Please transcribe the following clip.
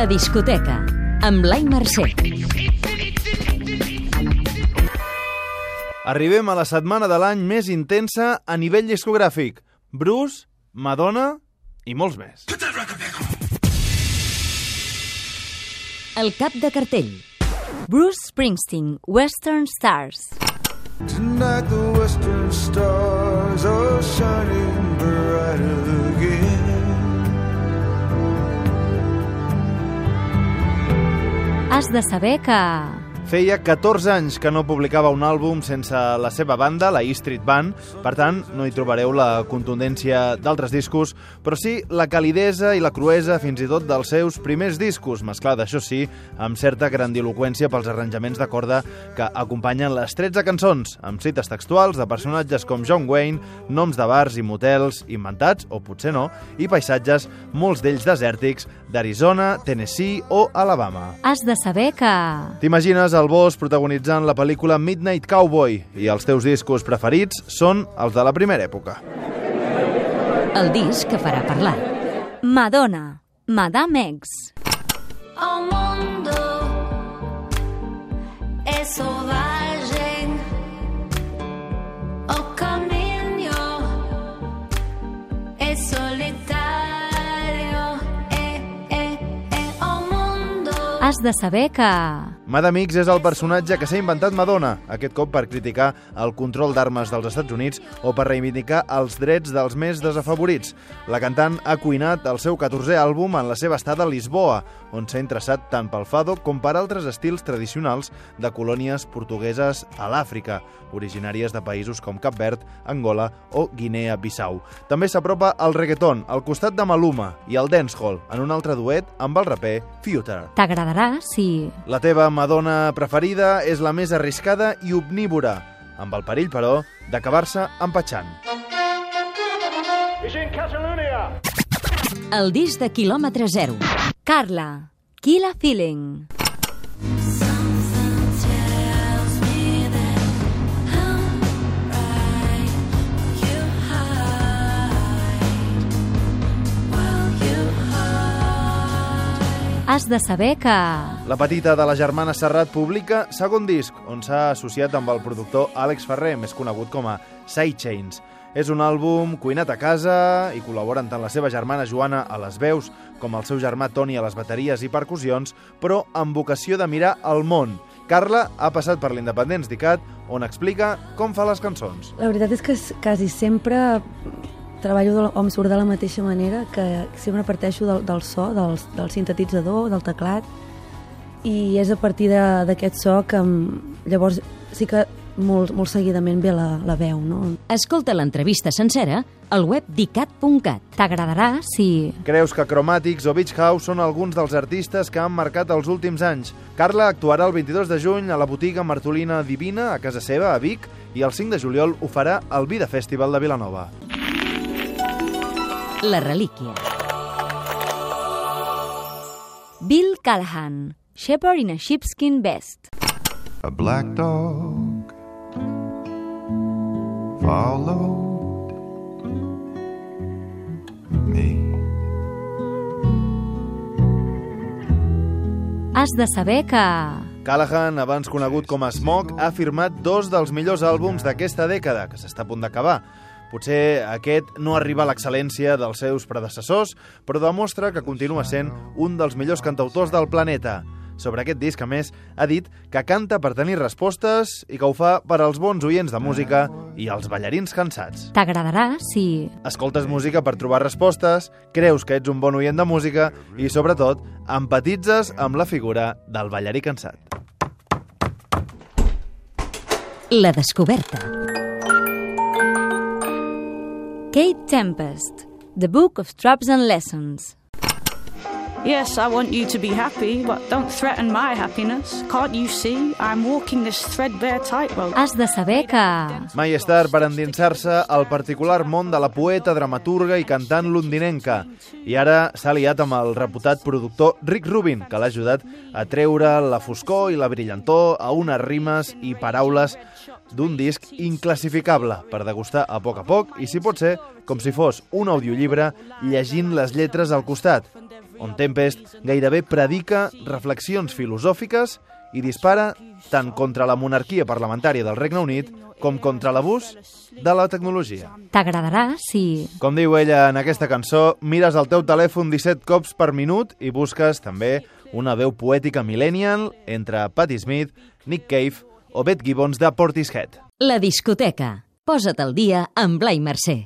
La discoteca, amb Blai Mercè. Arribem a la setmana de l'any més intensa a nivell discogràfic. Bruce, Madonna i molts més. El cap de cartell. Bruce Springsteen, Western Stars. Tonight the western stars are shining bright again. Has de saber que... Feia 14 anys que no publicava un àlbum sense la seva banda, la E Street Band, per tant, no hi trobareu la contundència d'altres discos, però sí la calidesa i la cruesa fins i tot dels seus primers discos, mesclada, això sí, amb certa grandiloquència pels arranjaments de corda que acompanyen les 13 cançons, amb cites textuals de personatges com John Wayne, noms de bars i motels inventats, o potser no, i paisatges, molts d'ells desèrtics, d'Arizona, Tennessee o Alabama. Has de saber que... T'imagines el bosc protagonitzant la pel·lícula Midnight Cowboy i els teus discos preferits són els de la primera època. El disc que farà parlar. Madonna, Madame X. O mundo es selvagem. O caminho es solitario. Eh, eh, eh, o mundo. Has de saber que... Madame X és el personatge que s'ha inventat Madonna, aquest cop per criticar el control d'armes dels Estats Units o per reivindicar els drets dels més desafavorits. La cantant ha cuinat el seu 14è àlbum en la seva estada a Lisboa, on s'ha interessat tant pel fado com per altres estils tradicionals de colònies portugueses a l'Àfrica, originàries de països com Cap Verd, Angola o Guinea-Bissau. També s'apropa al reggaeton, al costat de Maluma, i al dancehall, en un altre duet amb el raper Future. T'agradarà si... La teva Madonna preferida és la més arriscada i omnívora, amb el perill, però, d'acabar-se empatxant. El disc de quilòmetre zero. Carla, Killa Feeling. Has de saber que... La petita de la germana Serrat publica segon disc, on s'ha associat amb el productor Àlex Ferrer, més conegut com a Sidechains. És un àlbum cuinat a casa i col·laboren tant la seva germana Joana a les veus com el seu germà Toni a les bateries i percussions, però amb vocació de mirar el món. Carla ha passat per l'Independents d'ICAT, on explica com fa les cançons. La veritat és que quasi sempre treballo de, o em surt de la mateixa manera, que sempre parteixo del, del so, del, del sintetitzador, del teclat, i és a partir de- d'aquest so que em- llavors sí que molt, molt seguidament ve la, la veu, no? Escolta l'entrevista sencera al web dicat.cat. T'agradarà si... Creus que Chromatics o Beach House són alguns dels artistes que han marcat els últims anys. Carla actuarà el 22 de juny a la botiga Martolina Divina, a casa seva, a Vic, i el 5 de juliol ho farà al Vida Festival de Vilanova. La relíquia. Bill Callahan, Shepherd in a Sheepskin Vest. A black dog followed me. Has de saber que... Callahan, abans conegut com a Smoke, ha firmat dos dels millors àlbums d'aquesta dècada, que s'està a punt d'acabar. Potser aquest no arriba a l'excel·lència dels seus predecessors, però demostra que continua sent un dels millors cantautors del planeta. Sobre aquest disc, a més, ha dit que canta per tenir respostes i que ho fa per als bons oients de música i els ballarins cansats. T'agradarà si... Escoltes música per trobar respostes, creus que ets un bon oient de música i, sobretot, empatitzes amb la figura del ballarí cansat. La descoberta. Kate Tempest, The Book of Traps and Lessons. Yes, I want you to be happy, but don't threaten my happiness. Can't you see? I'm walking this threadbare tightrope. Has de saber que... Mai és tard per endinsar-se al particular món de la poeta, dramaturga i cantant londinenca. I ara s'ha liat amb el reputat productor Rick Rubin, que l'ha ajudat a treure la foscor i la brillantor a unes rimes i paraules d'un disc inclassificable per degustar a poc a poc i, si pot ser, com si fos un audiollibre llegint les lletres al costat. On Tempest gairebé predica reflexions filosòfiques i dispara tant contra la monarquia parlamentària del Regne Unit com contra l'abús de la tecnologia. T'agradarà si... Com diu ella en aquesta cançó, mires el teu telèfon 17 cops per minut i busques també una veu poètica millennial entre Patti Smith, Nick Cave o Beth Gibbons de Portishead. La discoteca. Posa't al dia amb Blai Mercè.